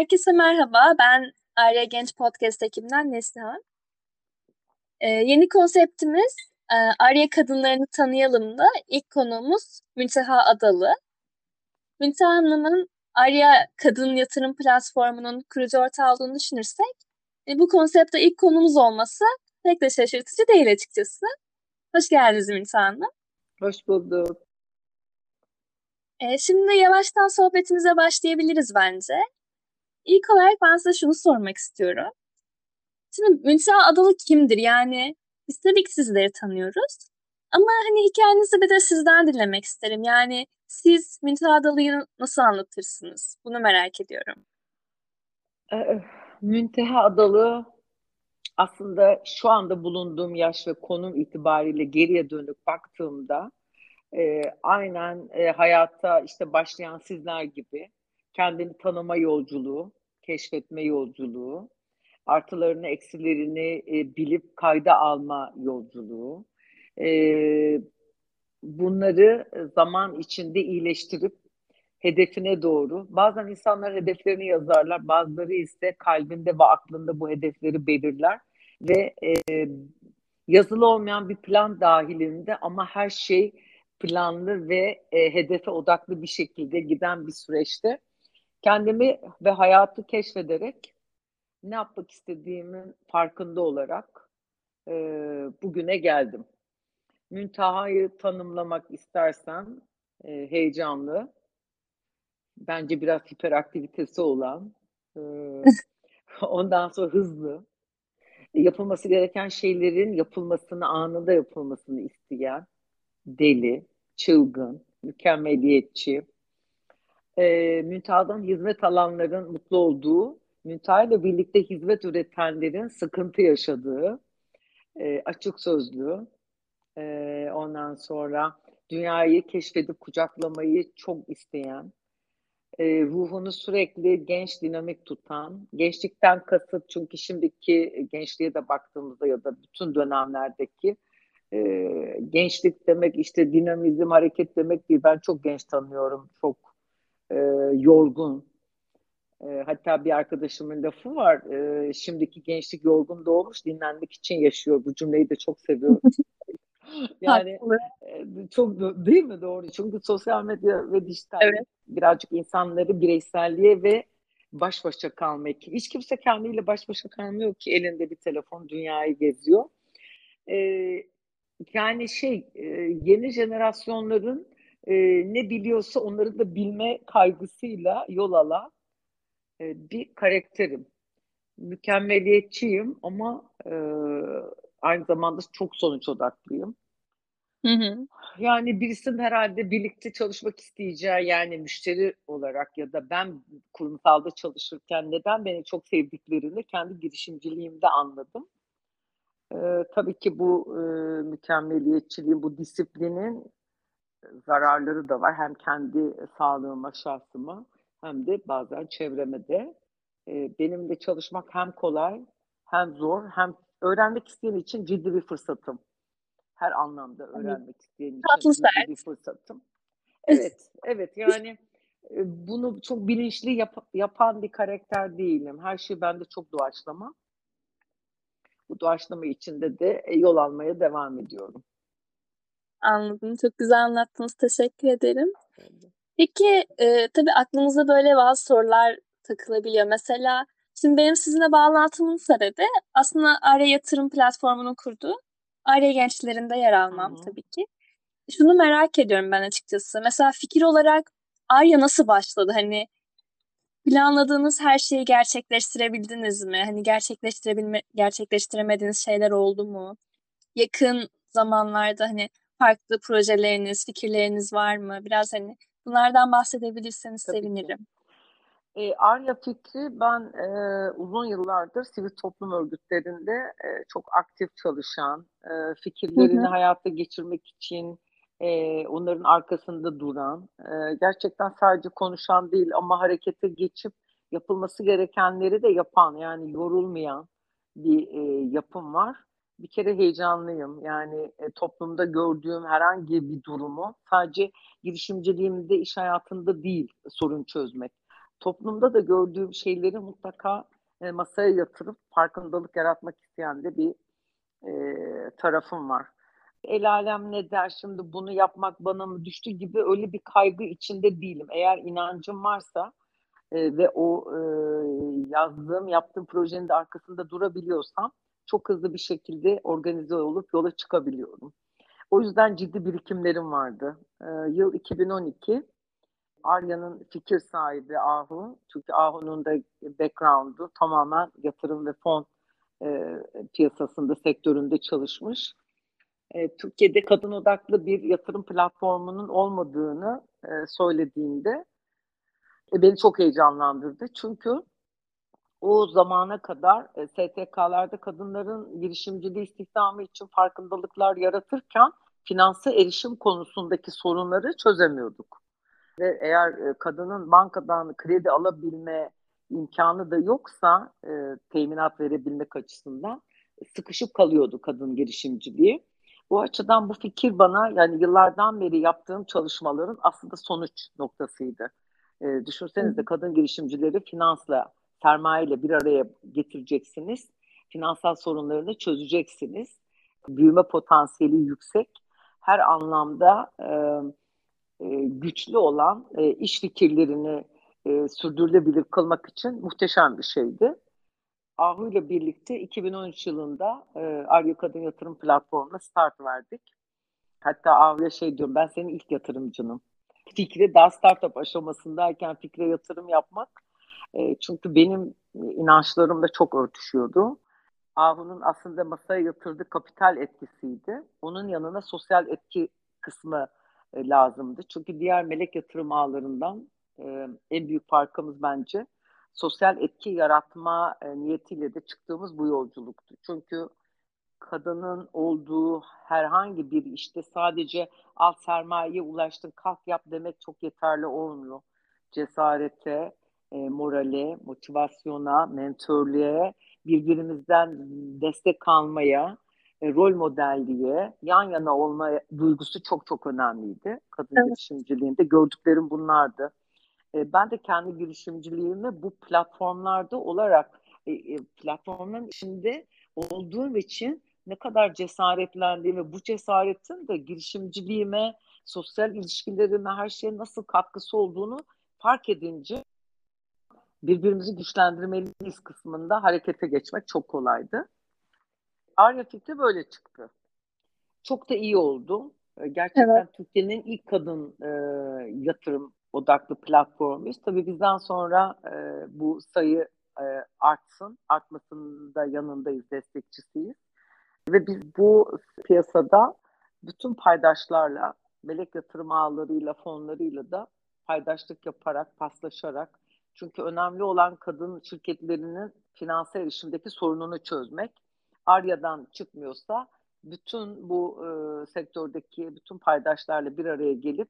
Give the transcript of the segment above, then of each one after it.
Herkese merhaba. Ben Arya Genç Podcast ekibinden Neslihan. Ee, yeni konseptimiz e, Arya kadınlarını tanıyalım da ilk konuğumuz Münteha Adalı. Münteha Hanım'ın Arya Kadın Yatırım Platformu'nun kurucu ortağı olduğunu düşünürsek e, bu konsepte ilk konumuz olması pek de şaşırtıcı değil açıkçası. Hoş geldiniz Münteha Hanım. Hoş bulduk. E, şimdi yavaştan sohbetimize başlayabiliriz bence. İlk olarak ben size şunu sormak istiyorum. Şimdi Münteha Adalı kimdir? Yani biz tabii ki sizleri tanıyoruz. Ama hani hikayenizi bir de sizden dinlemek isterim. Yani siz Münteha Adalı'yı nasıl anlatırsınız? Bunu merak ediyorum. Ee, Münteha Adalı aslında şu anda bulunduğum yaş ve konum itibariyle geriye dönüp baktığımda e, aynen e, hayatta işte başlayan sizler gibi kendini tanıma yolculuğu, keşfetme yolculuğu, artılarını, eksilerini e, bilip kayda alma yolculuğu. E, bunları zaman içinde iyileştirip hedefine doğru. Bazen insanlar hedeflerini yazarlar, bazıları ise kalbinde ve aklında bu hedefleri belirler ve e, yazılı olmayan bir plan dahilinde ama her şey planlı ve e, hedefe odaklı bir şekilde giden bir süreçte kendimi ve hayatı keşfederek ne yapmak istediğimin farkında olarak e, bugüne geldim. Münteha'yı tanımlamak istersen e, heyecanlı, bence biraz hiperaktivitesi olan, e, ondan sonra hızlı, yapılması gereken şeylerin yapılmasını, anında yapılmasını isteyen, deli, çılgın, mükemmeliyetçi, e, Müntaha'dan hizmet alanların mutlu olduğu, Müntaha ile birlikte hizmet üretenlerin sıkıntı yaşadığı, e, açık sözlü, e, ondan sonra dünyayı keşfedip kucaklamayı çok isteyen, e, ruhunu sürekli genç dinamik tutan, gençlikten kasıt çünkü şimdiki gençliğe de baktığımızda ya da bütün dönemlerdeki e, gençlik demek işte dinamizm, hareket demek değil. Ben çok genç tanıyorum, çok e, yorgun. E, hatta bir arkadaşımın lafı var, e, şimdiki gençlik yorgun doğmuş, dinlenmek için yaşıyor. Bu cümleyi de çok seviyorum. yani e, çok değil mi doğru? Çünkü sosyal medya ve dijital evet. birazcık insanları bireyselliğe ve baş başa kalmak. Hiç kimse kendiyle baş başa kalmıyor ki elinde bir telefon dünyayı geziyor. Ee, yani şey e, yeni jenerasyonların e, ne biliyorsa onları da bilme kaygısıyla yol alan e, bir karakterim. Mükemmeliyetçiyim ama e, aynı zamanda çok sonuç odaklıyım. Hı hı. Yani birisinin herhalde birlikte çalışmak isteyeceği yani müşteri olarak ya da ben kurumsalda çalışırken neden beni çok sevdiklerini kendi girişimciliğimde anladım. Ee, tabii ki bu e, mükemmeliyetçiliğin, bu disiplinin zararları da var. Hem kendi sağlığıma, şahsıma hem de bazen çevreme de. Ee, benimle çalışmak hem kolay hem zor hem öğrenmek isteyen için ciddi bir fırsatım. Her anlamda öğrenmek isteyen için ciddi bir fırsatım. Evet, evet yani e, bunu çok bilinçli yap- yapan bir karakter değilim. Her şey bende çok doğaçlama. Bu doğaçlama içinde de e, yol almaya devam ediyorum. Anladım. Çok güzel anlattınız. Teşekkür ederim. Peki e, tabii aklımıza böyle bazı sorular takılabiliyor. Mesela şimdi benim sizinle bağlantımın sebebi aslında Arya Yatırım platformunu kurdu. Arya gençlerinde yer almam Hı-hı. tabii ki. Şunu merak ediyorum ben açıkçası. Mesela fikir olarak Arya nasıl başladı? Hani planladığınız her şeyi gerçekleştirebildiniz mi? Hani gerçekleştirebilme gerçekleştiremediğiniz şeyler oldu mu? Yakın zamanlarda hani farklı projeleriniz, fikirleriniz var mı? Biraz hani bunlardan bahsedebilirseniz Tabii sevinirim. Ki. E, Arya fikri ben e, uzun yıllardır sivil toplum örgütlerinde e, çok aktif çalışan, e, fikirlerini hı hı. hayata geçirmek için e, onların arkasında duran, e, gerçekten sadece konuşan değil ama harekete geçip yapılması gerekenleri de yapan yani yorulmayan bir e, yapım var. Bir kere heyecanlıyım. Yani e, toplumda gördüğüm herhangi bir durumu sadece girişimciliğimde, iş hayatında değil sorun çözmek. toplumda da gördüğüm şeyleri mutlaka e, masaya yatırıp farkındalık yaratmak isteyen de bir e, tarafım var. El alem ne der şimdi bunu yapmak bana mı düştü gibi öyle bir kaygı içinde değilim. Eğer inancım varsa e, ve o e, yazdığım, yaptığım projenin de arkasında durabiliyorsam çok hızlı bir şekilde organize olup yola çıkabiliyorum. O yüzden ciddi birikimlerim vardı. E, yıl 2012 Arya'nın fikir sahibi Ahu. Çünkü Ahu'nun da background'u tamamen yatırım ve fon e, piyasasında, sektöründe çalışmış. E, Türkiye'de kadın odaklı bir yatırım platformunun olmadığını e, söylediğinde e, beni çok heyecanlandırdı. Çünkü o zamana kadar e, STK'larda kadınların girişimciliği istihdamı için farkındalıklar yaratırken finanse erişim konusundaki sorunları çözemiyorduk. Ve eğer e, kadının bankadan kredi alabilme imkanı da yoksa e, teminat verebilmek açısından sıkışıp kalıyordu kadın girişimciliği. Bu açıdan bu fikir bana yani yıllardan beri yaptığım çalışmaların aslında sonuç noktasıydı. E, düşünsenize kadın girişimcileri finansla, sermayeyle bir araya getireceksiniz. Finansal sorunlarını çözeceksiniz. Büyüme potansiyeli yüksek. Her anlamda e, e, güçlü olan e, iş fikirlerini e, sürdürülebilir kılmak için muhteşem bir şeydi. Ahu ile birlikte 2013 yılında e, Arya Kadın Yatırım Platformu'na start verdik. Hatta Ahu'ya şey diyorum ben senin ilk yatırımcınım. Fikre daha startup aşamasındayken fikre yatırım yapmak e, çünkü benim inançlarımla çok örtüşüyordu. Ahu'nun aslında masaya yatırdığı kapital etkisiydi. Onun yanına sosyal etki kısmı e, lazımdı. Çünkü diğer melek yatırım ağlarından e, en büyük farkımız bence sosyal etki yaratma e, niyetiyle de çıktığımız bu yolculuktu. Çünkü kadının olduğu herhangi bir işte sadece alt sermayeye ulaştın kalk yap demek çok yeterli olmuyor. Cesarete, e, morale, motivasyona, mentörlüğe, birbirimizden destek almaya, e, rol modelliğe, yan yana olma duygusu çok çok önemliydi kadın evet. girişimciliğinde. Gördüklerim bunlardı. E, ben de kendi girişimciliğimi bu platformlarda olarak e, e, platformların içinde olduğum için ne kadar cesaretlendiğimi, bu cesaretin de girişimciliğime, sosyal ilişkilerime, her şeye nasıl katkısı olduğunu fark edince birbirimizi güçlendirmeliyiz kısmında harekete geçmek çok kolaydı. Arya fikri böyle çıktı. Çok da iyi oldu. Gerçekten evet. Türkiye'nin ilk kadın e, yatırım odaklı platformuyuz. Tabii bizden sonra e, bu sayı e, artsın, artmasının da yanındayız, destekçisiyiz. Ve biz bu piyasada bütün paydaşlarla, melek yatırım ağlarıyla, fonlarıyla da paydaşlık yaparak, paslaşarak. Çünkü önemli olan kadın şirketlerinin finansal erişimdeki sorununu çözmek. Arya'dan çıkmıyorsa bütün bu e, sektördeki bütün paydaşlarla bir araya gelip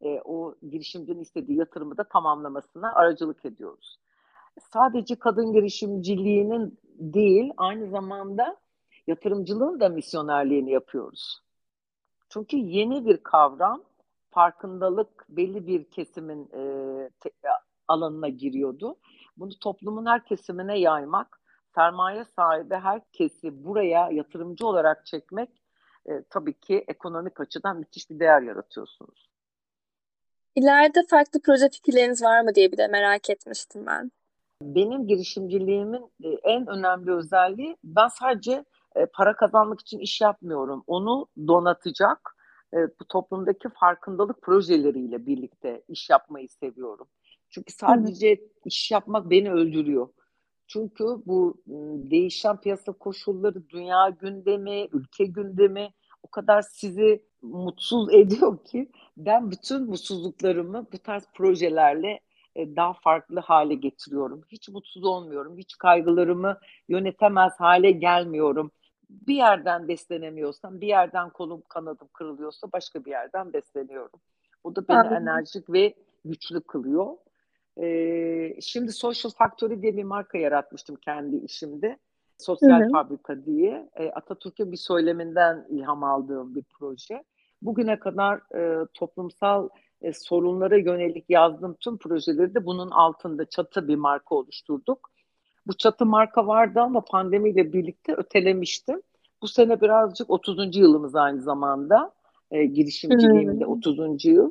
e, o girişimcinin istediği yatırımı da tamamlamasına aracılık ediyoruz. Sadece kadın girişimciliğinin değil, aynı zamanda yatırımcılığın da misyonerliğini yapıyoruz. Çünkü yeni bir kavram, farkındalık belli bir kesimin e, alanına giriyordu. Bunu toplumun her kesimine yaymak, sermaye sahibi herkesi buraya yatırımcı olarak çekmek e, tabii ki ekonomik açıdan müthiş bir değer yaratıyorsunuz. İleride farklı proje fikirleriniz var mı diye bir de merak etmiştim ben. Benim girişimciliğimin e, en önemli özelliği ben sadece e, para kazanmak için iş yapmıyorum. Onu donatacak e, bu toplumdaki farkındalık projeleriyle birlikte iş yapmayı seviyorum. Çünkü sadece evet. iş yapmak beni öldürüyor. Çünkü bu değişen piyasa koşulları, dünya gündemi, ülke gündemi o kadar sizi mutsuz ediyor ki ben bütün mutsuzluklarımı bu tarz projelerle e, daha farklı hale getiriyorum. Hiç mutsuz olmuyorum. Hiç kaygılarımı yönetemez hale gelmiyorum. Bir yerden beslenemiyorsam, bir yerden kolum kanadım kırılıyorsa başka bir yerden besleniyorum. Bu da beni Anladım. enerjik ve güçlü kılıyor. Ee, şimdi Social Factory diye bir marka yaratmıştım kendi işimde. Sosyal hı hı. Fabrika diye. E, Atatürk'ün bir söyleminden ilham aldığım bir proje. Bugüne kadar e, toplumsal e, sorunlara yönelik yazdığım tüm projeleri de bunun altında çatı bir marka oluşturduk. Bu çatı marka vardı ama pandemiyle birlikte ötelemiştim. Bu sene birazcık 30. yılımız aynı zamanda. E, girişimciliğimde hmm. 30. yıl.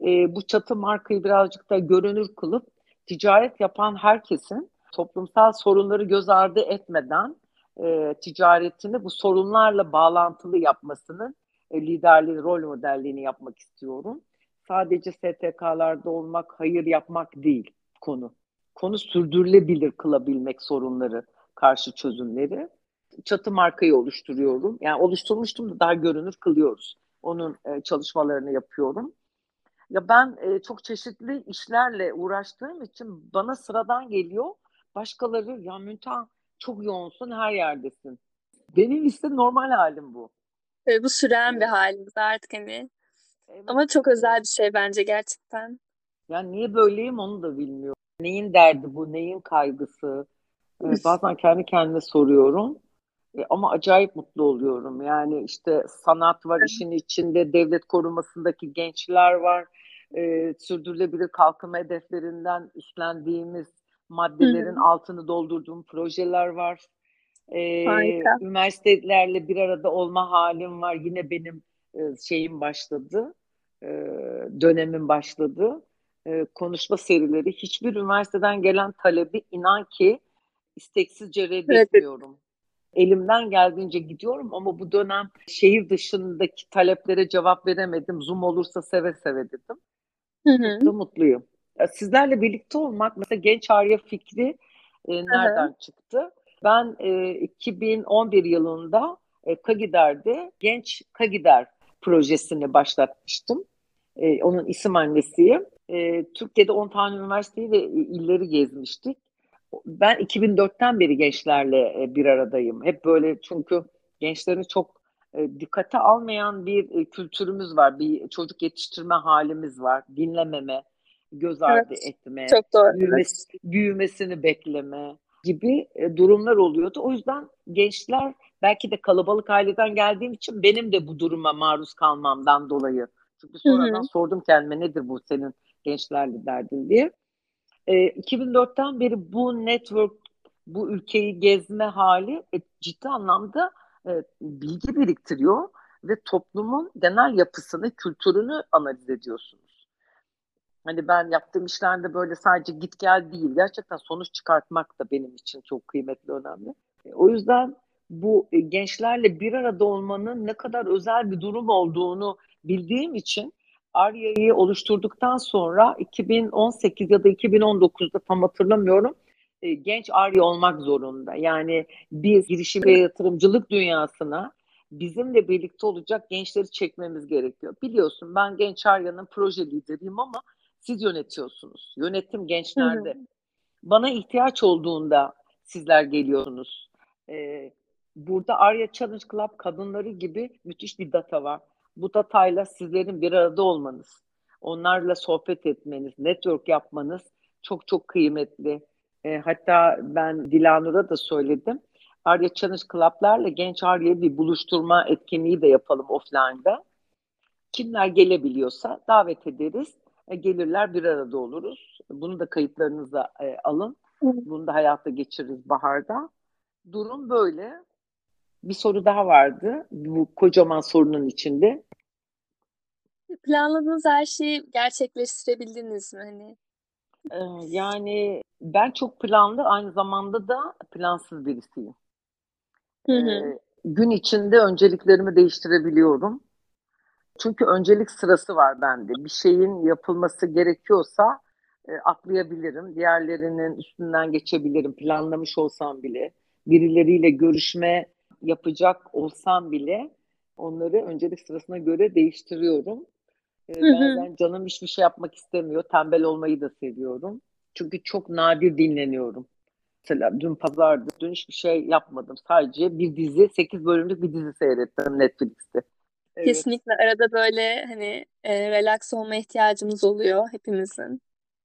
E, bu çatı markayı birazcık da görünür kılıp ticaret yapan herkesin toplumsal sorunları göz ardı etmeden e, ticaretini bu sorunlarla bağlantılı yapmasının e, liderliği, rol modelliğini yapmak istiyorum. Sadece STK'larda olmak, hayır yapmak değil konu. Konu sürdürülebilir kılabilmek sorunları, karşı çözümleri. Çatı markayı oluşturuyorum. Yani oluşturmuştum da daha görünür kılıyoruz. Onun e, çalışmalarını yapıyorum. Ya ben e, çok çeşitli işlerle uğraştığım için bana sıradan geliyor. Başkaları ya Müntan çok yoğunsun her yerdesin. Benim ise normal halim bu. Evet, bu süren evet. bir halimiz artık hani. Evet. Ama çok özel bir şey bence gerçekten. Yani niye böyleyim onu da bilmiyorum. Neyin derdi bu, neyin kaygısı? Evet, bazen kendi kendime soruyorum. E, ama acayip mutlu oluyorum. Yani işte sanat var işin içinde, devlet korumasındaki gençler var. E, sürdürülebilir kalkınma hedeflerinden üstlendiğimiz maddelerin Hı-hı. altını doldurduğum projeler var. E, üniversitelerle bir arada olma halim var. Yine benim e, şeyim başladı, e, dönemim başladı. E, konuşma serileri. Hiçbir üniversiteden gelen talebi inan ki isteksizce reddetmiyorum. Evet elimden geldiğince gidiyorum ama bu dönem şehir dışındaki taleplere cevap veremedim. Zoom olursa seve seve dedim. Hı hı. Mutlu mutluyum. Sizlerle birlikte olmak mesela Genç Arya fikri e, nereden hı hı. çıktı? Ben e, 2011 yılında e, Kagider'de Genç Kagider projesini başlatmıştım. E, onun isim annesiyim. E, Türkiye'de 10 tane üniversiteyi ve illeri gezmiştik ben 2004'ten beri gençlerle e, bir aradayım. Hep böyle çünkü gençlerini çok e, dikkate almayan bir e, kültürümüz var. Bir çocuk yetiştirme halimiz var. Dinlememe, göz ardı evet, etme, çok doğru. Büyümesi, büyümesini bekleme gibi durumlar oluyordu. O yüzden gençler belki de kalabalık aileden geldiğim için benim de bu duruma maruz kalmamdan dolayı. Çünkü sonradan Hı-hı. sordum kendime nedir bu senin gençlerle derdin diye. E, 2004'ten beri bu network, bu ülkeyi gezme hali e, ciddi anlamda e, bilgi biriktiriyor ve toplumun genel yapısını, kültürünü analiz ediyorsunuz. Hani ben yaptığım işlerde böyle sadece git gel değil, gerçekten sonuç çıkartmak da benim için çok kıymetli, önemli. E, o yüzden bu e, gençlerle bir arada olmanın ne kadar özel bir durum olduğunu bildiğim için Arya'yı oluşturduktan sonra 2018 ya da 2019'da tam hatırlamıyorum e, genç Arya olmak zorunda. Yani biz girişim ve yatırımcılık dünyasına bizimle birlikte olacak gençleri çekmemiz gerekiyor. Biliyorsun ben Genç Arya'nın proje lideriyim ama siz yönetiyorsunuz. Yönetim gençlerde. Hı hı. Bana ihtiyaç olduğunda sizler geliyorsunuz. Ee, burada Arya Challenge Club kadınları gibi müthiş bir data var bu datayla sizlerin bir arada olmanız, onlarla sohbet etmeniz, network yapmanız çok çok kıymetli. E, hatta ben Dilanur'a da söyledim. Arya Challenge Club'larla Genç Arya'yı bir buluşturma etkinliği de yapalım offline'da. Kimler gelebiliyorsa davet ederiz. E, gelirler bir arada oluruz. Bunu da kayıtlarınıza e, alın. Bunu da hayata geçiririz baharda. Durum böyle bir soru daha vardı bu kocaman sorunun içinde. Planladığınız her şeyi gerçekleştirebildiniz mi hani? Ee, yani ben çok planlı aynı zamanda da plansız birisiyim. Hı hı. Ee, gün içinde önceliklerimi değiştirebiliyorum. Çünkü öncelik sırası var bende. Bir şeyin yapılması gerekiyorsa e, atlayabilirim. Diğerlerinin üstünden geçebilirim planlamış olsam bile. Birileriyle görüşme yapacak olsam bile onları öncelik sırasına göre değiştiriyorum. Ee, bazen canım hiçbir şey yapmak istemiyor. Tembel olmayı da seviyorum. Çünkü çok nadir dinleniyorum. Mesela dün pazardı. Dün hiçbir şey yapmadım. Sadece bir dizi, 8 bölümlük bir dizi seyrettim Netflix'te. Evet. Kesinlikle arada böyle hani e, relax olma ihtiyacımız oluyor hepimizin.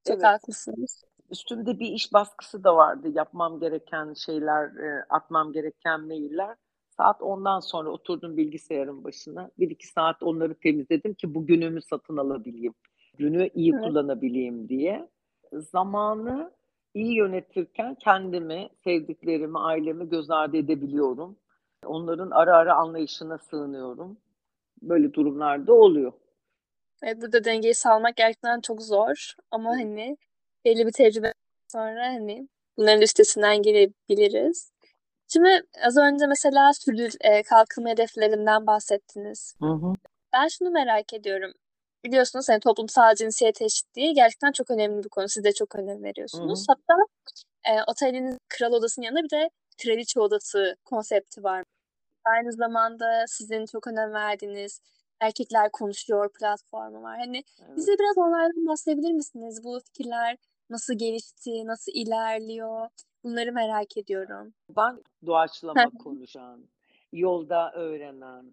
Çok evet. haklısınız. Üstümde bir iş baskısı da vardı. Yapmam gereken şeyler, e, atmam gereken mailler. Saat ondan sonra oturdum bilgisayarın başına. Bir iki saat onları temizledim ki bugünümü satın alabileyim. Günü iyi Evet. kullanabileyim diye. Zamanı iyi yönetirken kendimi, sevdiklerimi, ailemi göz ardı edebiliyorum. Onların ara ara anlayışına sığınıyorum. Böyle durumlarda oluyor. Evet, burada dengeyi sağlamak gerçekten çok zor ama hani belli bir tecrübe sonra hani bunların üstesinden gelebiliriz. Şimdi az önce mesela sürdür eee, kalkınma hedeflerinden bahsettiniz. Hı hı. Ben şunu merak ediyorum. Biliyorsunuz hani toplumsal cinsiyet eşitliği gerçekten çok önemli bir konu. Siz de çok önem Hı hı. veriyorsunuz. Hatta eee, oteliniz kral odasının yanında bir de kraliçe odası konsepti var. Aynı zamanda sizin çok önem verdiğiniz Erkekler Konuşuyor platformu var. Hani Evet. bize biraz onlardan bahsedebilir misiniz? Bu fikirler nasıl gelişti, nasıl ilerliyor? Bunları merak ediyorum. Ben doğaçlama konuşan, yolda öğrenen,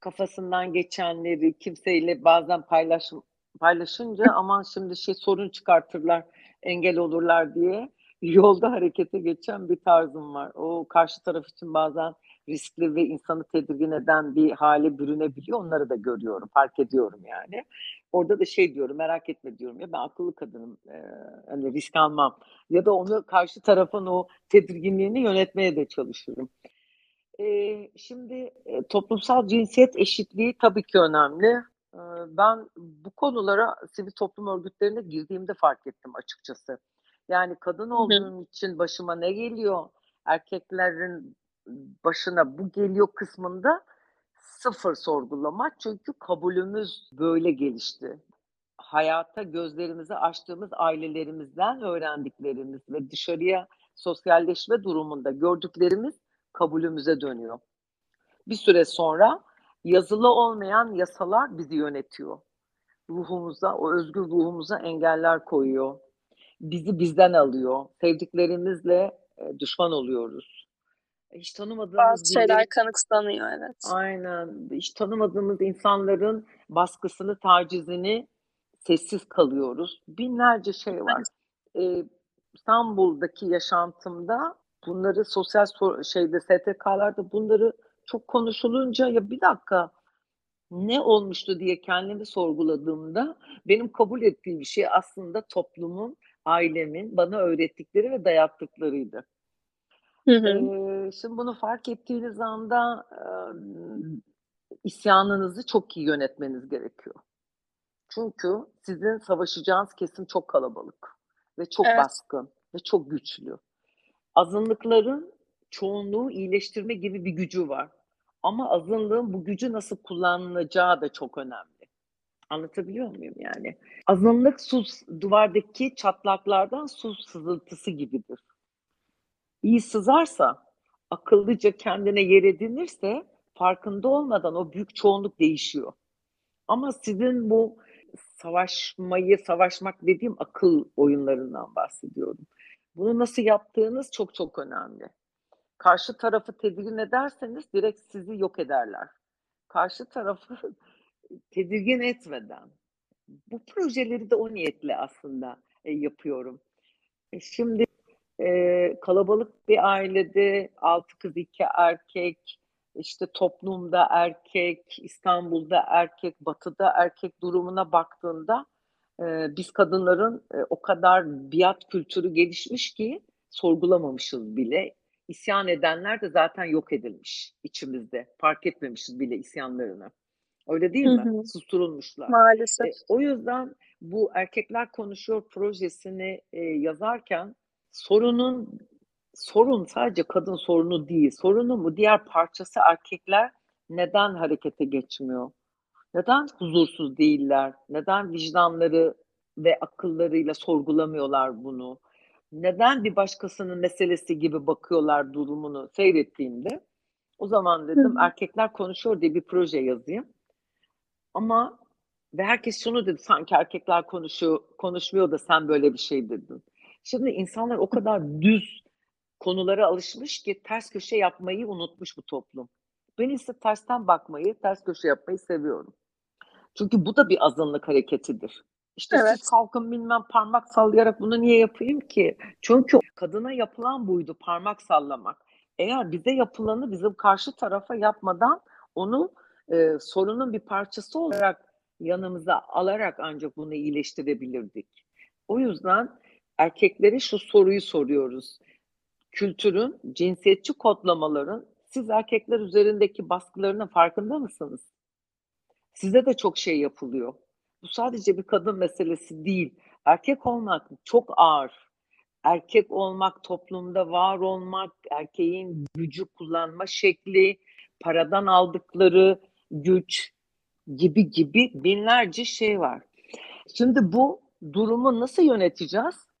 kafasından geçenleri kimseyle bazen paylaş paylaşınca aman şimdi şey sorun çıkartırlar, engel olurlar diye yolda harekete geçen bir tarzım var. O karşı taraf için bazen riskli ve insanı tedirgin eden bir hale bürünebiliyor. Onları da görüyorum, fark ediyorum yani. Orada da şey diyorum, merak etme diyorum ya ben akıllı kadınım, eee, hani risk almam ya da onu karşı tarafın o tedirginliğini yönetmeye de çalışırım. Eee, şimdi, toplumsal cinsiyet eşitliği tabii ki önemli. Eee, ben bu konulara sivil toplum örgütlerine girdiğimde fark ettim açıkçası. Yani kadın hı. olduğum için başıma ne geliyor, erkeklerin başına bu geliyor kısmında sıfır sorgulama. Çünkü kabulümüz böyle gelişti. Hayata gözlerimizi açtığımız ailelerimizden öğrendiklerimiz ve dışarıya sosyalleşme durumunda gördüklerimiz kabulümüze dönüyor. Bir süre sonra yazılı olmayan yasalar bizi yönetiyor. Ruhumuza, o özgür ruhumuza engeller koyuyor. Bizi bizden alıyor. Sevdiklerimizle, eee, düşman oluyoruz. Hiç tanımadığımız Bazı şeyler birileri kanıksanıyor, evet. Aynen. Hiç tanımadığımız insanların baskısını, tacizini sessiz kalıyoruz. Binlerce şey var. Eee, İstanbul'daki yaşantımda bunları sosyal sor şeyde STK'larda bunları çok konuşulunca ya bir dakika ne olmuştu diye kendimi sorguladığımda benim kabul ettiğim şey aslında toplumun, ailemin bana öğrettikleri ve dayattıklarıydı. Hı hı. Eee, şimdi bunu fark ettiğiniz anda, emm, isyanınızı çok iyi yönetmeniz gerekiyor. Çünkü sizin savaşacağınız kesim çok kalabalık ve çok Evet. baskın ve çok güçlü. Azınlıkların çoğunluğu iyileştirme gibi bir gücü var ama azınlığın bu gücü nasıl kullanılacağı da çok önemli. Anlatabiliyor muyum yani? Azınlık su duvardaki çatlaklardan su sızıntısı gibidir. İyi sızarsa, akıllıca kendine yer edinirse farkında olmadan o büyük çoğunluk değişiyor. Ama sizin bu savaşmayı, savaşmak dediğim akıl oyunlarından bahsediyorum. Bunu nasıl yaptığınız çok çok önemli. Karşı tarafı tedirgin ederseniz direkt sizi yok ederler. Karşı tarafı tedirgin etmeden. Bu projeleri de o niyetle aslında, eee, yapıyorum. E, şimdi, eee, kalabalık bir ailede 6 kız 2 erkek, işte toplumda erkek, İstanbul'da erkek, Batı'da erkek durumuna baktığında, eee, biz kadınların, eee, o kadar biat kültürü gelişmiş ki sorgulamamışız bile. İsyan edenler de zaten yok edilmiş içimizde. Fark etmemişiz bile isyanlarını. Öyle değil Hı mi? hı. Susturulmuşlar. Maalesef. E, o yüzden bu Erkekler Konuşuyor projesini, eee, yazarken sorunun sorun sadece kadın sorunu değil. Sorunun bu diğer parçası erkekler neden harekete geçmiyor? Neden huzursuz değiller? Neden vicdanları ve akıllarıyla sorgulamıyorlar bunu? Neden bir başkasının meselesi gibi bakıyorlar durumunu seyrettiğimde o zaman dedim hı. Erkekler Konuşuyor diye bir proje yazayım. Ama ve herkes şunu dedi, sanki erkekler konuşuyor konuşmuyor da sen böyle bir şey dedin. Şimdi insanlar o kadar düz konulara alışmış ki ters köşe yapmayı unutmuş bu toplum. Ben ise tersten bakmayı, ters köşe yapmayı seviyorum. Çünkü bu da bir azınlık hareketidir. İşte Evet. siz kalkın bilmem parmak sallayarak bunu niye yapayım ki? Çünkü kadına yapılan buydu parmak sallamak. Eğer bize yapılanı bizim karşı tarafa yapmadan onu, eee, sorunun bir parçası olarak yanımıza alarak ancak bunu iyileştirebilirdik. O yüzden erkeklere şu soruyu soruyoruz. Kültürün, cinsiyetçi kodlamaların siz erkekler üzerindeki baskılarının farkında mısınız? Size de çok şey yapılıyor. Bu sadece bir kadın meselesi değil. Erkek olmak çok ağır. Erkek olmak, toplumda var olmak, erkeğin gücü kullanma şekli, paradan aldıkları güç gibi gibi binlerce şey var. Şimdi bu durumu nasıl yöneteceğiz?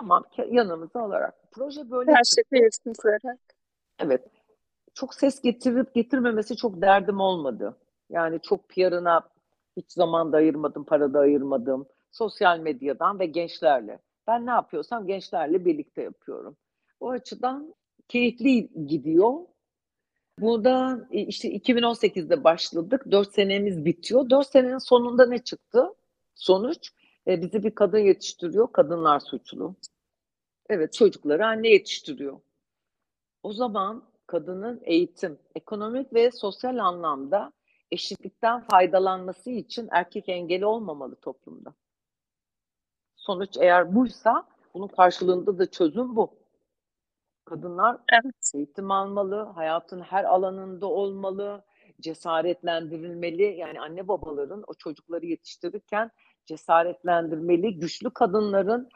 Tamam yanımıza alarak. Proje böyle Her şey iletişim kurarak. Evet. Çok ses getirip getirmemesi çok derdim olmadı. Yani çok PR'ına hiç zaman da ayırmadım, para da ayırmadım. Sosyal medyadan ve gençlerle. Ben ne yapıyorsam gençlerle birlikte yapıyorum. O açıdan keyifli gidiyor. Burada e, işte 2018'de başladık. 4 senemiz bitiyor. 4 senenin sonunda ne çıktı? Sonuç e, bizi bir kadın yetiştiriyor. Kadınlar suçlu. Evet çocukları anne yetiştiriyor. O zaman kadının eğitim, ekonomik ve sosyal anlamda eşitlikten faydalanması için erkek engeli olmamalı toplumda. Sonuç eğer buysa bunun karşılığında da çözüm bu. Kadınlar evet. eğitim almalı, hayatın her alanında olmalı, cesaretlendirilmeli. Yani anne babaların o çocukları yetiştirirken cesaretlendirmeli. Güçlü kadınların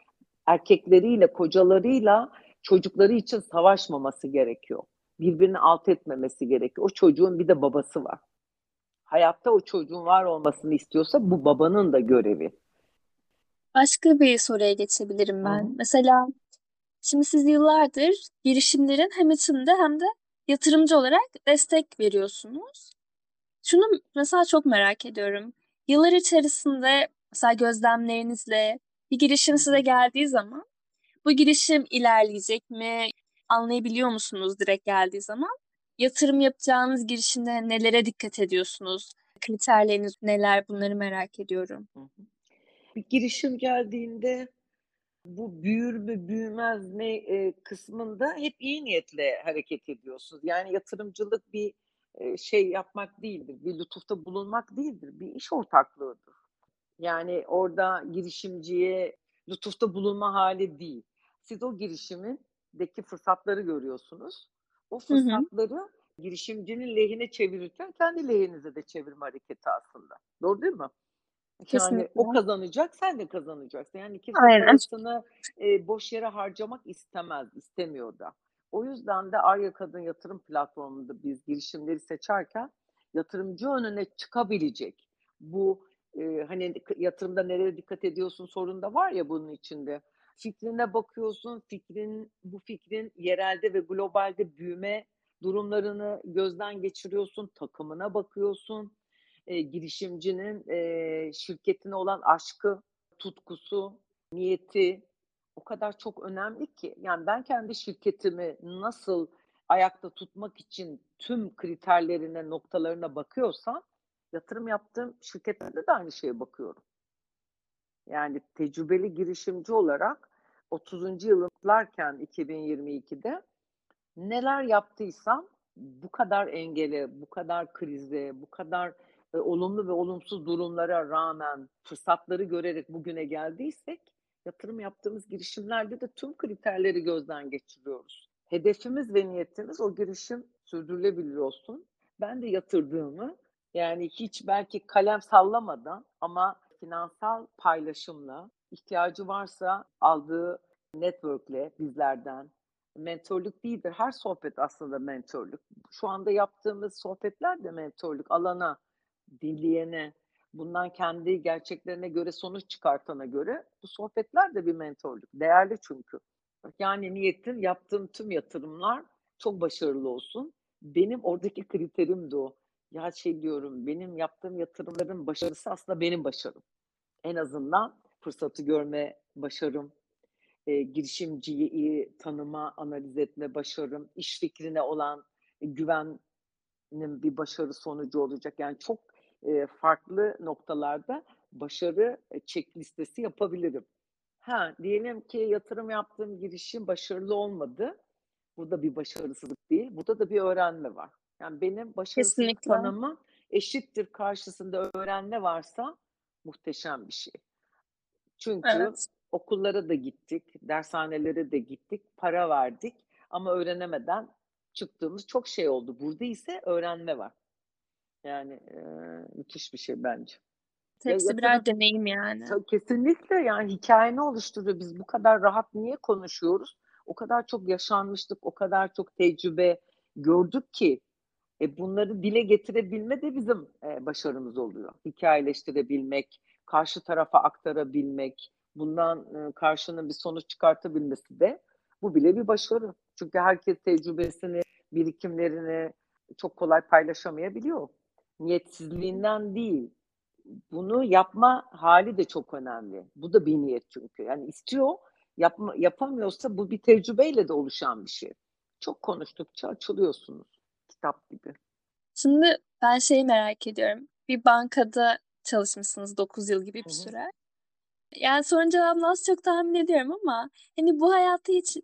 erkekleriyle, kocalarıyla çocukları için savaşmaması gerekiyor. Birbirini alt etmemesi gerekiyor. O çocuğun bir de babası var. Hayatta o çocuğun var olmasını istiyorsa bu babanın da görevi. Başka bir soruya geçebilirim ben. Hı. Mesela şimdi siz yıllardır girişimlerin hem içinde hem de yatırımcı olarak destek veriyorsunuz. Şunu mesela çok merak ediyorum. Yıllar içerisinde mesela gözlemlerinizle bir girişim size geldiği zaman bu girişim ilerleyecek mi? Anlayabiliyor musunuz direkt geldiği zaman? Yatırım yapacağınız girişimde nelere dikkat ediyorsunuz? Kriterleriniz neler? Bunları merak ediyorum. Bir girişim geldiğinde bu büyür mü büyümez mi e, kısmında hep iyi niyetle hareket ediyorsunuz. Yani yatırımcılık bir e, şey yapmak değildir, bir lütufta bulunmak değildir, bir iş ortaklığıdır. Yani orada girişimciye lütufta bulunma hali değil. Siz o girişimindeki fırsatları görüyorsunuz. O fırsatları hı hı. girişimcinin lehine çevirirken kendi lehinize de çevirme hareketi aslında. Doğru değil mi? Kesinlikle. Yani o kazanacak, sen de kazanacaksın. Yani kimse Aynen. parasını e, boş yere harcamak istemez, istemiyor da. O yüzden de Arya Kadın Yatırım Platformu'nda biz girişimleri seçerken yatırımcı önüne çıkabilecek bu e, hani yatırımda nereye dikkat ediyorsun sorunda var ya bunun içinde. Fikrine bakıyorsun, fikrin bu fikrin yerelde ve globalde büyüme durumlarını gözden geçiriyorsun, takımına bakıyorsun, e, girişimcinin e, şirketine olan aşkı, tutkusu, niyeti o kadar çok önemli ki. Yani ben kendi şirketimi nasıl ayakta tutmak için tüm kriterlerine, noktalarına bakıyorsam yatırım yaptığım şirketlerde de aynı şeye bakıyorum. Yani tecrübeli girişimci olarak 30. yılımlarken 2022'de neler yaptıysam bu kadar engele, bu kadar krize, bu kadar e, olumlu ve olumsuz durumlara rağmen fırsatları görerek bugüne geldiysek yatırım yaptığımız girişimlerde de tüm kriterleri gözden geçiriyoruz. Hedefimiz ve niyetimiz o girişim sürdürülebilir olsun. Ben de yatırdığımı yani hiç belki kalem sallamadan ama finansal paylaşımla ihtiyacı varsa aldığı networkle bizlerden mentorluk değildir. Her sohbet aslında mentorluk. Şu anda yaptığımız sohbetler de mentorluk. Alana, dinleyene, bundan kendi gerçeklerine göre sonuç çıkartana göre bu sohbetler de bir mentorluk. Değerli çünkü. Yani niyetim yaptığım tüm yatırımlar çok başarılı olsun. Benim oradaki kriterim de o ya şey diyorum benim yaptığım yatırımların başarısı aslında benim başarım. En azından fırsatı görme başarım, e, girişimciyi iyi tanıma, analiz etme başarım, iş fikrine olan e, güvenin bir başarı sonucu olacak. Yani çok e, farklı noktalarda başarı check listesi yapabilirim. Ha diyelim ki yatırım yaptığım girişim başarılı olmadı. Bu da bir başarısızlık değil. Burada da bir öğrenme var. Yani benim başarısızlık Kesinlikle. tanımı eşittir karşısında öğrenme varsa muhteşem bir şey. Çünkü Evet. okullara da gittik, dershanelere de gittik, para verdik ama öğrenemeden çıktığımız çok şey oldu. Burada ise öğrenme var. Yani, eee, müthiş bir şey bence. Ya, Hepsi birer yatırım deneyim yani. Kesinlikle, yani hikâyeni oluşturuyor. Biz bu kadar rahat niye konuşuyoruz? O kadar çok yaşanmışlık, o kadar çok tecrübe gördük ki, e, bunları dile getirebilme de bizim, eee, başarımız oluyor. Hikâyeleştirebilmek, karşı tarafa aktarabilmek, bundan, ııı, karşının bir sonuç çıkartabilmesi de bu bile bir başarı. Çünkü herkes tecrübesini, birikimlerini çok kolay paylaşamayabiliyor. Niyetsizliğinden değil, bunu yapma hâli de çok önemli. Bu da bir niyet çünkü. Yani istiyor, yapma yapamıyorsa bu bir tecrübeyle de oluşan bir şey. Çok konuştukça açılıyorsunuz, kitap gibi. Şimdi ben şeyi merak ediyorum. Bir bankada çalışmışsınız 9 yıl gibi bir süre. Yani sorunun cevabını az çok tahmin ediyorum ama, hani, bu hayata hiç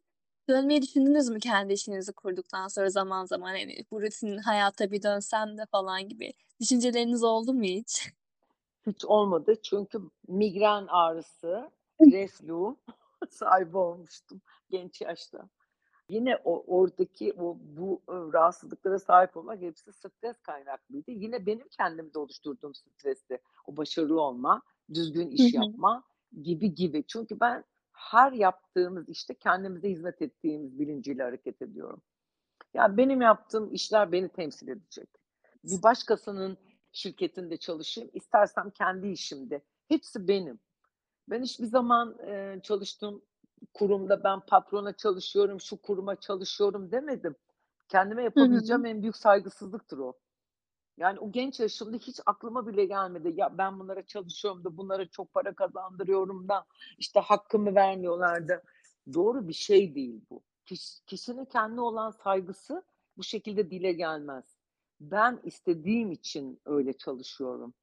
dönmeyi düşündünüz mü kendi işinizi kurduktan sonra zaman zaman? Hani, bu rutin hayata bir dönsem de falan gibi düşünceleriniz oldu mu hiç? Hiç olmadı çünkü migren ağrısı, reflü sahibi olmuştum genç yaşta. Yine o oradaki o bu, ııı, rahatsızlıklara sahip olmak hepsi stres kaynaklıydı. Yine benim kendimde oluşturduğum stresti. O başarılı olma, düzgün iş yapma gibi gibi. Çünkü ben her yaptığımız işte kendimize hizmet ettiğimiz bilinciyle hareket ediyorum. Ya, benim yaptığım işler beni temsil edecek. Bir başkasının şirketinde çalışayım, istersem kendi işimde. Hepsi benim. Ben hiçbir zaman, eee, çalıştığım kurumda ben patrona çalışıyorum, şu kuruma çalışıyorum demedim. Kendime Hı hı. yapabileceğim en büyük saygısızlıktır o. Yani o genç yaşımda hiç aklıma bile gelmedi. Ya, ben bunlara çalışıyorum da bunlara çok para kazandırıyorum da, işte, hakkımı vermiyorlar da. Doğru bir şey değil bu. Kiş kişinin kendine olan saygısı bu şekilde dile gelmez. Ben istediğim için öyle çalışıyorum.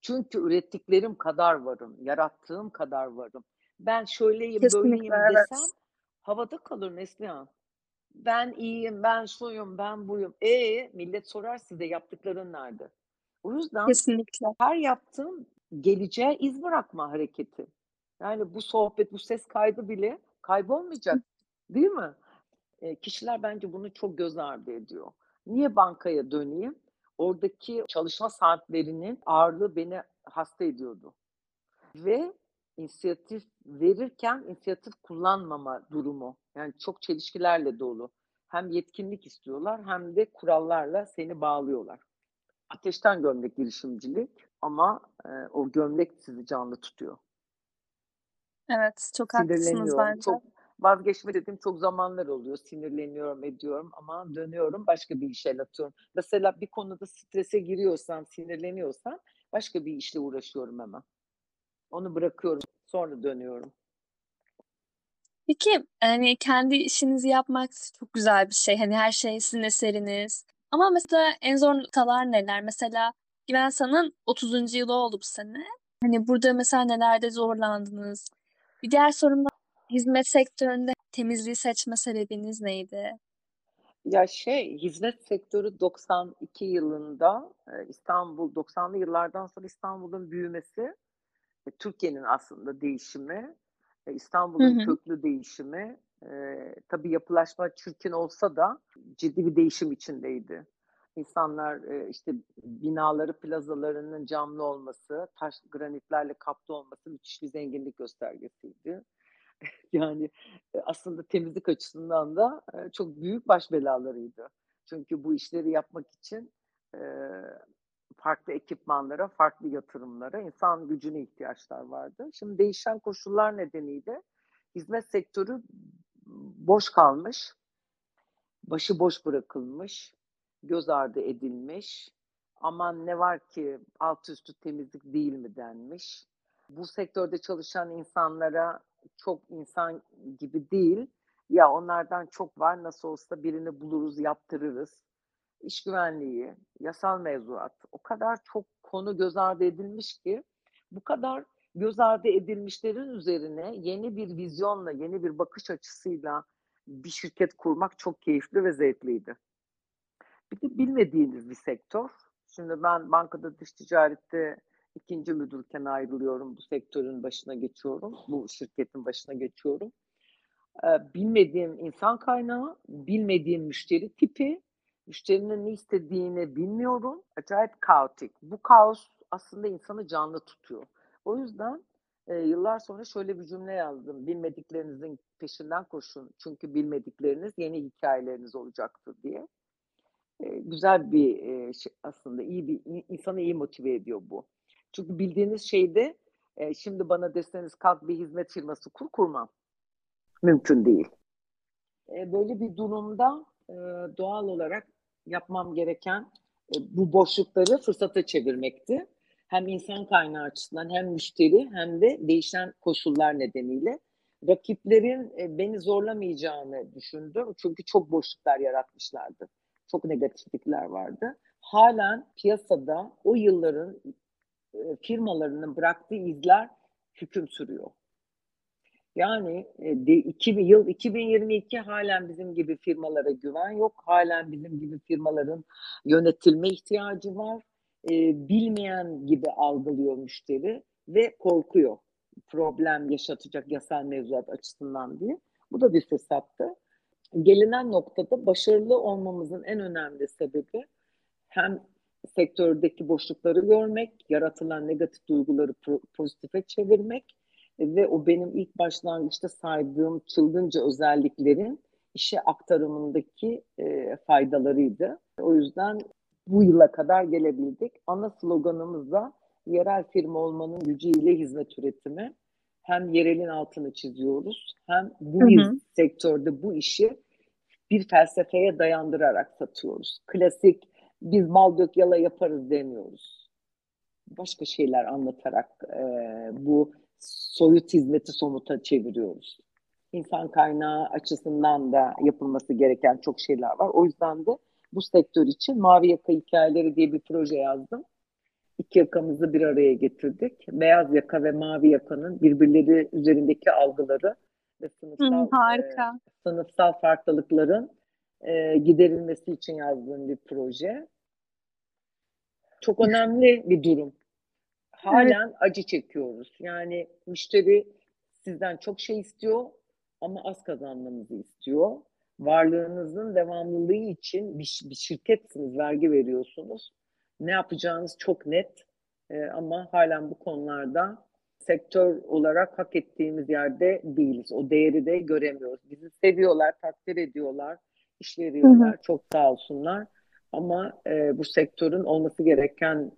Çünkü ürettiklerim kadar varım, yarattığım kadar varım. Ben şöyleyim, Kesinlikle, böyleyim desem evet. havada kalır Neslihan. Ben iyiyim, ben şuyum, ben buyum. E, millet sorar size yaptıkların nerede? O yüzden Kesinlikle. her yaptığım geleceğe iz bırakma hareketi. Yani bu sohbet, bu ses kaydı bile kaybolmayacak, değil mi? Eee, kişiler bence bunu çok göz ardı ediyor. Niye bankaya döneyim? Oradaki çalışma saatlerinin ağırlığı beni hasta ediyordu ve inisiyatif verirken inisiyatif kullanmama durumu. Yani çok çelişkilerle dolu. Hem yetkinlik istiyorlar hem de kurallarla seni bağlıyorlar. Ateşten gömlek girişimcilik ama, eee, o gömlek sizi canlı tutuyor. Evet, çok haklısınız bence. Çok vazgeçme dediğim çok zamanlar oluyor. Sinirleniyorum, ediyorum ama dönüyorum, başka bir işe atıyorum. Mesela bir konuda strese giriyorsam, sinirleniyorsam başka bir işle uğraşıyorum hemen. Onu bırakıyorum, sonra dönüyorum. Peki, hani, kendi işinizi yapmak çok güzel bir şey. Hani, her şey sizin eseriniz ama mesela en zor noktalar neler? Mesela Güvensa'nın 30. yılı oldu bu sene. Hani, burada mesela nelerde zorlandınız? Bir diğer sorum da hizmet sektöründe temizliği seçme sebebiniz neydi? Ya, şey, hizmet sektörü 92 yılında, eee, İstanbul 90'lı yıllardan sonra İstanbul'un büyümesi, e, Türkiye'nin aslında değişimi, e, İstanbul'un köklü değişimi, eee, tabii yapılaşma çirkin olsa da ciddi bir değişim içindeydi. İnsanlar, eee, işte, binaları, plazalarının camlı olması, taş granitlerle kaplı olması müthiş bir zenginlik göstergesiydi. Yani, eee, aslında temizlik açısından da, eee, çok büyük baş belalarıydı. Çünkü bu işleri yapmak için, eee, farklı ekipmanlara, farklı yatırımlara, insan gücüne ihtiyaçlar vardı. Şimdi değişen koşullar nedeniyle hizmet sektörü boş kalmış, başıboş bırakılmış, göz ardı edilmiş. Aman ne var ki altı üstü temizlik değil mi denmiş. Bu sektörde çalışan insanlara çok insan gibi değil, ya onlardan çok var, nasıl olsa birini buluruz, yaptırırız. İş güvenliği, yasal mevzuat, o kadar çok konu göz ardı edilmiş ki, bu kadar göz ardı edilmişlerin üzerine yeni bir vizyonla, yeni bir bakış açısıyla bir şirket kurmak çok keyifli ve zevkliydi. Bir de bilmediğiniz bir sektör. Şimdi ben bankada dış ticarette ikinci müdürken ayrılıyorum. Bu sektörün başına geçiyorum. Bu şirketin başına geçiyorum. Bilmediğim insan kaynağı, bilmediğim müşteri tipi, müşterinin ne istediğini bilmiyorum. Acayip kaotik. Bu kaos aslında insanı canlı tutuyor. O yüzden e, yıllar sonra şöyle bir cümle yazdım. Bilmediklerinizin peşinden koşun. Çünkü bilmedikleriniz yeni hikayeleriniz olacaktır diye. E, güzel bir e, şey, aslında iyi bir insanı iyi motive ediyor bu. Çünkü bildiğiniz şeyde e, şimdi bana deseniz kalk bir hizmet firması kur kurmam. Mümkün değil. E, böyle bir durumda e, doğal olarak yapmam gereken e, bu boşlukları fırsata çevirmekti. Hem insan kaynağı açısından hem müşteri hem de değişen koşullar nedeniyle rakiplerin e, beni zorlamayacağını düşündüm. Çünkü çok boşluklar yaratmışlardı. Çok negatiflikler vardı. Halen piyasada o yılların e, firmalarının bıraktığı izler hüküm sürüyor. Yani e, de, 2000, yıl 2022 halen bizim gibi firmalara güven yok. Halen bizim gibi firmaların yönetilme ihtiyacı var. E, bilmeyen gibi algılıyor müşteri ve korkuyor. Problem yaşatacak yasal mevzuat açısından diye. Bu da bir fırsattı. Gelinen noktada başarılı olmamızın en önemli sebebi hem sektördeki boşlukları görmek, yaratılan negatif duyguları pozitife çevirmek ve o benim ilk başlangıçta saydığım çılgınca özelliklerin işe aktarımındaki e, faydalarıydı. O yüzden bu yıla kadar gelebildik. Ana sloganımız da yerel firma olmanın gücüyle hizmet üretimi. Hem yerelin altını çiziyoruz hem bu hı hı. sektörde bu işi bir felsefeye dayandırarak satıyoruz. Klasik biz bal dök yala yaparız demiyoruz. Başka şeyler anlatarak e, bu soyut hizmeti somuta çeviriyoruz. İnsan kaynağı açısından da yapılması gereken çok şeyler var. O yüzden de bu sektör için Mavi Yaka Hikayeleri diye bir proje yazdım. İki yakamızı bir araya getirdik. Beyaz yaka ve mavi yakanın birbirleri üzerindeki algıları ve sınıfsal, Hı, harika. E, sınıfsal farklılıkların e, giderilmesi için yazdığım bir proje. Çok önemli bir durum halen evet. acı çekiyoruz. Yani müşteri sizden çok şey istiyor ama az kazanmanızı istiyor. Varlığınızın devamlılığı için bir, bir şirketsiniz, vergi veriyorsunuz. Ne yapacağınız çok net ee, ama halen bu konularda sektör olarak hak ettiğimiz yerde değiliz. O değeri de göremiyoruz. Bizi seviyorlar, takdir ediyorlar, iş veriyorlar. Hı hı. Çok sağ olsunlar. Ama e, bu sektörün olması gereken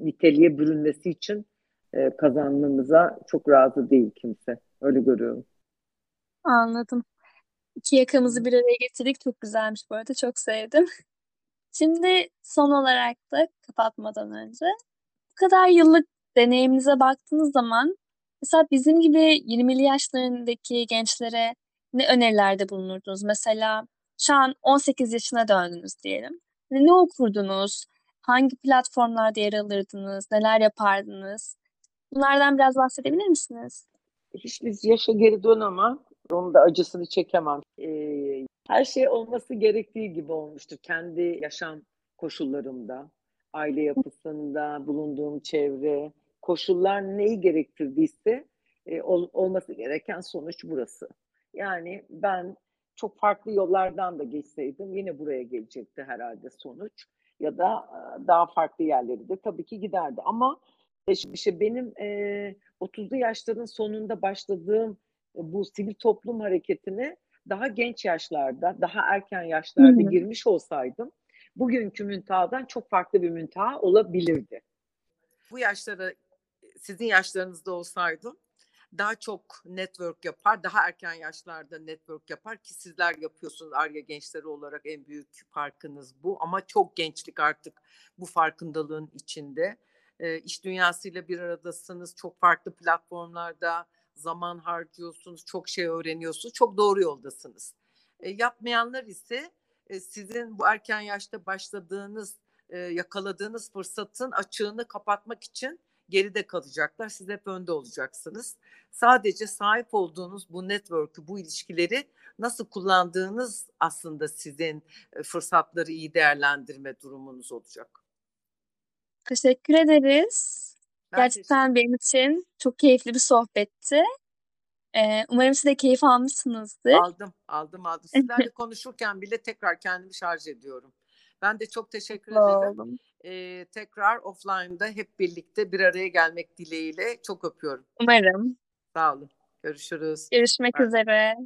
niteliğe bürünmesi için e, kazanmamıza çok razı değil kimse. Öyle görüyorum. Anladım. İki yakamızı bir araya getirdik. Çok güzelmiş bu arada. Çok sevdim. Şimdi son olarak da kapatmadan önce bu kadar yıllık deneyiminize baktığınız zaman mesela bizim gibi 20'li yaşlarındaki gençlere ne önerilerde bulunurdunuz? Mesela şu an 18 yaşına döndünüz diyelim. Ne okurdunuz? Hangi platformlarda yer alırdınız? Neler yapardınız? Bunlardan biraz bahsedebilir misiniz? Hiç biz yaşa geri dönemem. Onun da acısını çekemem. Ee, her şey olması gerektiği gibi olmuştur. Kendi yaşam koşullarımda, aile yapısında, bulunduğum çevre, koşullar neyi gerektirdiyse e, ol, olması gereken sonuç burası. Yani ben çok farklı yollardan da geçseydim yine buraya gelecekti herhalde sonuç ya da daha farklı yerleri de tabii ki giderdi. Ama işte benim e, 30'lu yaşların sonunda başladığım bu sivil toplum hareketine daha genç yaşlarda, daha erken yaşlarda Hı-hı. girmiş olsaydım bugünkü müntahadan çok farklı bir müntaha olabilirdi. Bu yaşlara sizin yaşlarınızda olsaydım daha çok network yapar, daha erken yaşlarda network yapar ki sizler yapıyorsunuz Arya gençleri olarak en büyük farkınız bu. Ama çok gençlik artık bu farkındalığın içinde. E, iş dünyasıyla bir aradasınız, çok farklı platformlarda zaman harcıyorsunuz, çok şey öğreniyorsunuz, çok doğru yoldasınız. E, yapmayanlar ise e, sizin bu erken yaşta başladığınız, e, yakaladığınız fırsatın açığını kapatmak için geride kalacaklar. Siz hep önde olacaksınız. Sadece sahip olduğunuz bu network'ü, bu ilişkileri nasıl kullandığınız aslında sizin e, fırsatları iyi değerlendirme durumunuz olacak. Teşekkür ederiz. Ben Gerçekten benim için çok keyifli bir sohbetti. Eee, umarım siz de keyif almışsınızdır. Aldım, aldım, aldım. Sizlerle konuşurken bile tekrar kendimi şarj ediyorum. Ben de çok teşekkür ederim. Eee, tekrar offline'da hep birlikte bir araya gelmek dileğiyle çok öpüyorum. Umarım. Sağ olun. Görüşürüz. Görüşmek bay. üzere.